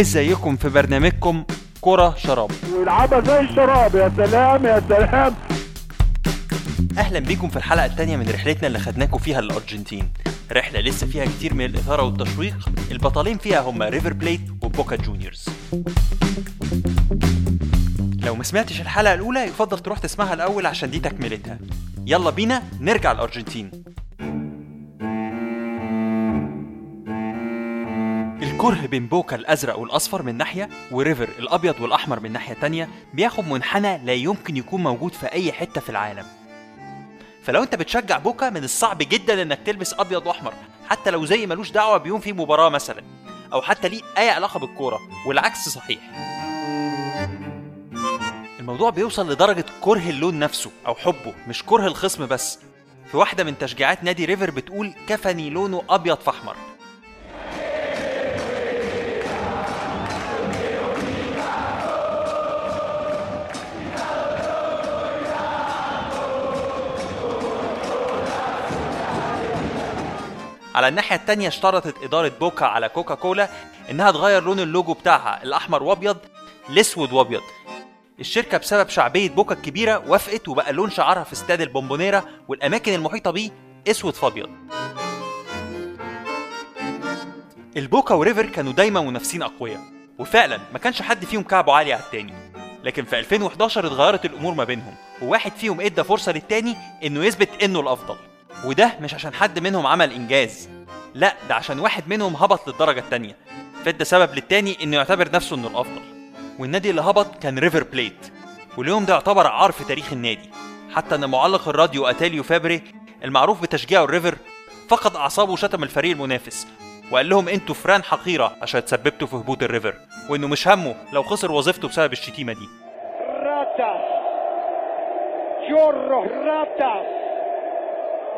إزيكم في برنامجكم كرة شراب؟ ويلعبها زي الشراب يا سلام يا سلام. أهلا بيكم في الحلقة التانية من رحلتنا اللي خدناكم فيها للأرجنتين. رحلة لسه فيها كتير من الإثارة والتشويق. البطلين فيها هما ريفر بليت وبوكا جونيورز لو ما سمعتش الحلقة الأولى يفضل تروح تسمعها الأول عشان دي تكملتها. يلا بينا نرجع الأرجنتين الكره بين بوكا الأزرق والأصفر من ناحية وريفر الأبيض والأحمر من ناحية تانية بياخد منحنى لا يمكن يكون موجود في أي حتة في العالم. فلو أنت بتشجع بوكا من الصعب جدا إنك تلبس أبيض وأحمر حتى لو زي ملوش دعوة بيوم في مباراة مثلا أو حتى ليه أي علاقة بالكورة والعكس صحيح. الموضوع بيوصل لدرجة كره اللون نفسه أو حبه مش كره الخصم بس. في واحدة من تشجيعات نادي ريفر بتقول كفني لونه أبيض في على الناحية التانية اشترطت إدارة بوكا على كوكا كولا إنها تغير لون اللوجو بتاعها الأحمر وأبيض لأسود وأبيض. الشركة بسبب شعبية بوكا الكبيرة وافقت وبقى لون شعارها في استاد البومبونيرا والأماكن المحيطة بيه أسود فأبيض البوكا وريفر كانوا دايما منافسين أقوياء وفعلا ما كانش حد فيهم كعبه عالي على التاني. لكن في 2011 اتغيرت الأمور ما بينهم وواحد فيهم إدى فرصة للتاني إنه يثبت إنه الأفضل. وده مش عشان حد منهم عمل إنجاز لا ده عشان واحد منهم هبط للدرجة التانية. فده سبب للتاني إنه يعتبر نفسه إنه الأفضل. والنادي اللي هبط كان ريفر بليت واليوم ده يعتبر عار في تاريخ النادي. حتى إن معلق الراديو اتاليو فابري المعروف بتشجيعه الريفر فقد أعصابه وشتم الفريق المنافس وقال لهم أنتوا فران حقيرة عشان تسببتوا في هبوط الريفر وإنه مش همه لو خسر وظيفته بسبب الشتيمة دي. ratas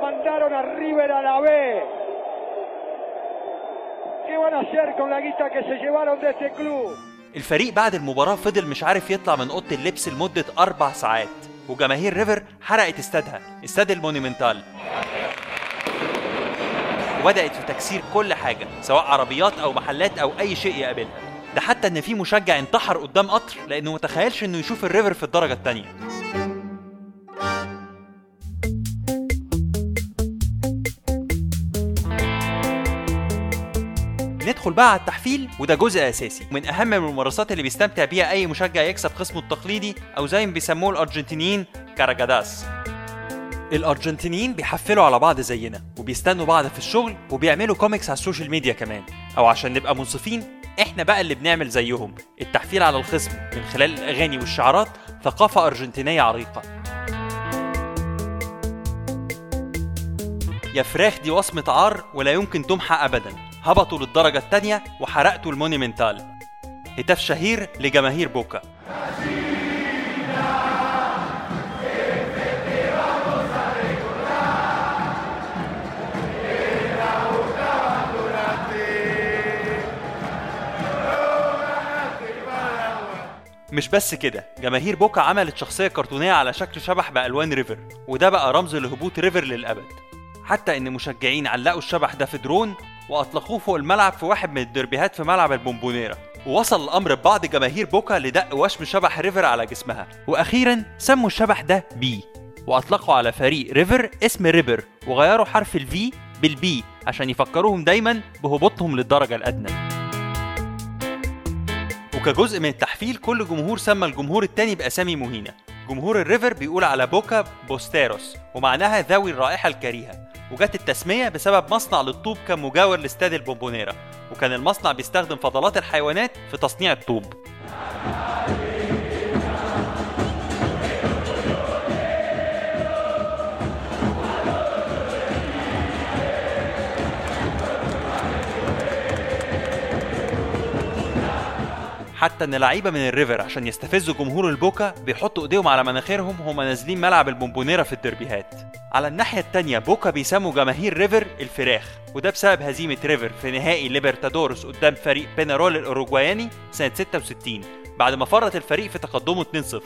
mandaron a River a la B. ¿qué van a hacer con la guita que se llevaron de este club? الفريق بعد المباراة فضل مش عارف يطلع من أوضة اللبس لمدة أربع ساعات وجماهير ريفر حرقت استادها استاد المونيمنتال. وبدأت في تكسير كل حاجة سواء عربيات أو محلات أو أي شيء يقابلها. ده حتى إن في مشجع انتحر قدام قطر لأنه متخيلش إنه يشوف الريفر في الدرجة التانية. على التحفيل وده جزء أساسي. من أهم الممارسات اللي بيستمتع بيها أي مشجع يكسب خصمه التقليدي أو زي ما بيسموه الأرجنتينيين cargadas. الأرجنتينيين بيحفلوا على بعض زينا وبيستنوا بعض في الشغل وبيعملوا كوميكس على ال social media كمان. أو عشان نبقى منصفين إحنا بقى اللي بنعمل زيهم. التحفيل على الخصم من خلال الأغاني والشعارات ثقافة أرجنتينية عريقة. يا فراخ دي وصمة عار ولا يمكن تمحى أبدا. هبطوا للدرجة التانية وحرقتوا المونيمنتال. هتاف شهير لجماهير بوكا. مش بس كده جماهير بوكا عملت شخصية كرتونية على شكل شبح بألوان ريفر وده بقى رمز لهبوط ريفر للأبد. حتى إن مشجعين علقوا الشبح ده في درون وأطلقوه فوق الملعب في واحد من الدربيهات في ملعب البومبونيرا ووصل الأمر ببعض جماهير بوكا لدق وشم شبح ريفر على جسمها. وأخيرا سموا الشبح ده B. وأطلقوا على فريق ريفر اسم ريبر وغيروا حرف ال V بال B عشان يفكروهم دايما بهبوطهم للدرجة الأدنى. وكجزء من التحفيل كل جمهور سمى الجمهور التاني بأسامي مهينة. جمهور الريفر بيقول على بوكا bosteros ومعناها ذوي الرائحة الكريهة. وجت التسمية بسبب مصنع للطوب كان مجاور لاستاد البومبونيرا وكان المصنع بيستخدم فضلات الحيوانات في تصنيع الطوب. حتى إن لعيبة من الريفر عشان يستفزوا جمهور البوكا بيحطوا إيديهم على مناخيرهم هما نازلين ملعب البومبونيرا في الدربيهات. على الناحية التانية بوكا بيسموا جماهير ريفر الفراخ وده بسبب هزيمة ريفر في نهائي ليبرتادورس قدام فريق بينارول الاوروجواياني سنة 66 بعد ما فرط الفريق في تقدمه 2-0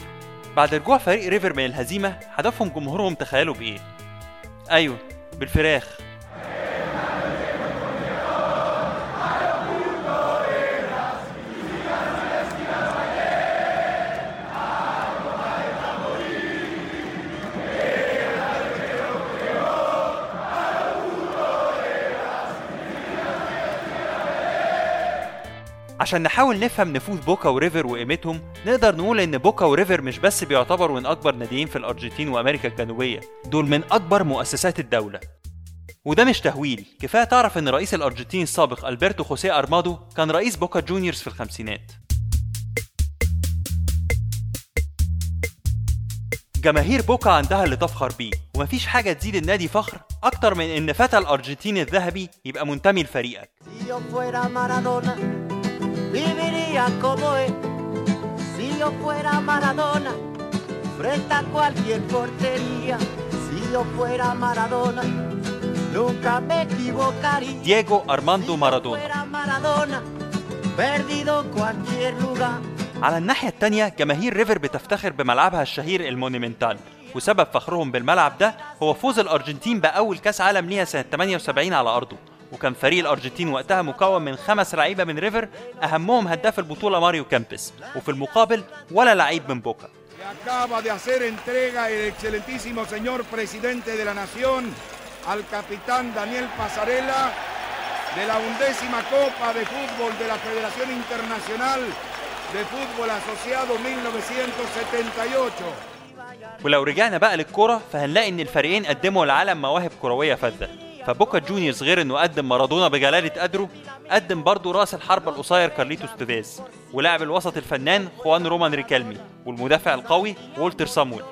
بعد رجوع فريق ريفر من الهزيمة حدفهم جمهورهم تخيلوا بإيه؟ أيوه بالفراخ. عشان نحاول نفهم نفوذ بوكا وريفر وقيمتهم نقدر نقول إن بوكا وريفر مش بس بيعتبروا من أكبر ناديين في الأرجنتين وأمريكا الجنوبية دول من أكبر مؤسسات الدولة. وده مش تهويل كفاية تعرف إن رئيس الأرجنتين السابق ألبرتو خوسيه أرمادو كان رئيس بوكا جونيورز في الخمسينات. جماهير بوكا عندها اللي تفخر بيه ومفيش حاجة تزيد النادي فخر أكتر من إن فتى الأرجنتين الذهبي يبقى منتمي لفريقك. Viviría como él. Si yo fuera Maradona, frente a cualquier portería. Si yo fuera Maradona, nunca me equivocaría. دييجو أرماندو Si yo مارادونا fuera Maradona, perdido cualquier lugar. على الناحية التانية جماهير ريفر بتفتخر بملعبها الشهير المونيمنتال وسبب فخرهم بالملعب ده هو فوز الأرجنتين بأول كأس عالم ليها سنة 78 على أرضه وكان فريق الأرجنتين وقتها مكون من خمس لعيبة من ريفر أهمهم هداف البطولة ماريو كامبس وفي المقابل ولا لعيب من بوكا acaba de hacer entrega el excelentísimo señor presidente de la Nación al capitán Daniel Pasarela de la undécima Copa de Fútbol de la Federación Internacional de Fútbol Asociado 1978. ولو رجعنا بقى للكرة فهنلاقي إن الفريقين قدموا للعالم مواهب كروية فذة فبوكا جونيورز غير إنه قدم مارادونا بجلالة قدره قدم برضه رأس الحربة القصير كارليتوس تيفيز ولاعب الوسط الفنان خوان رومان ريكيلمي والمدافع القوي وولتر سامويل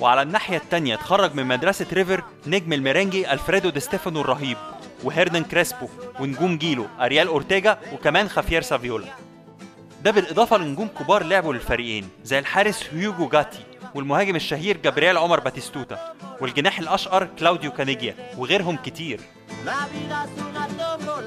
وعلى الناحية التانية اتخرج من مدرسة ريفر نجم الميرينجي ألفريدو دي ستيفانو الرهيب وهيرنان كريسبو ونجوم جيله أريال أورتيجا وكمان خافير سافيولا. ده بالإضافة لنجوم كبار لعبوا للفريقين زي الحارس هيوجو جاتي والمهاجم الشهير جابرييل عمر باتيستوتا. والجناح الأشقر كلاوديو كانيجيا وغيرهم كتير.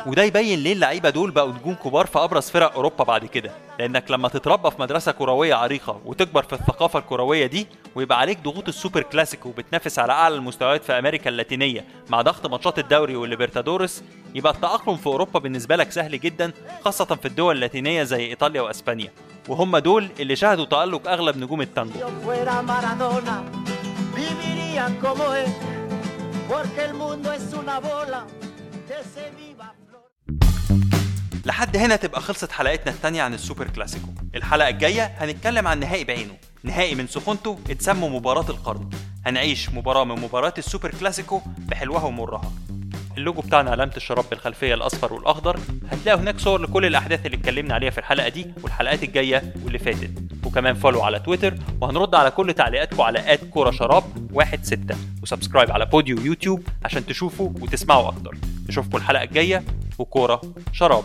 وده يبين ليه اللعيبة دول بقوا نجوم كبار في أبرز فرق أوروبا بعد كده. لأنك لما تتربى في مدرسة كروية عريقة وتكبر في الثقافة الكروية دي ويبقى عليك ضغوط السوبر كلاسيكو وبتنافس على أعلى المستويات في أمريكا اللاتينية مع ضغط ماتشات الدوري والليبرتادورس يبقى التأقلم في أوروبا بالنسبة لك سهل جدا خاصة في الدول اللاتينية زي إيطاليا وأسبانيا. وهم دول اللي شهدوا تألق أغلب نجوم التانجو. Viviría como él. Porque el mundo es una bola que se vive. لحد هنا تبقى خلصت حلقتنا التانية عن السوبر كلاسيكو. الحلقة الجاية هنتكلم عن نهائي بعينه نهائي من سخونته اتسمى مباراة القرن. هنعيش مباراة من مباريات السوبر كلاسيكو بحلوها ومرها. اللوجو بتاعنا علامة الشراب بالخلفية الأصفر والأخضر. هتلاقوا هناك صور لكل الأحداث اللي اتكلمنا عليها في الحلقة دي والحلقات الجاية واللي فاتت. وكمان follow على تويتر وهنرد على كل تعليقاتكم على at كورة شراب واحد ستة و subscribe على بوديو يوتيوب عشان تشوفوا وتسمعوا أكتر. نشوفكم الحلقة الجاية وكورة شراب.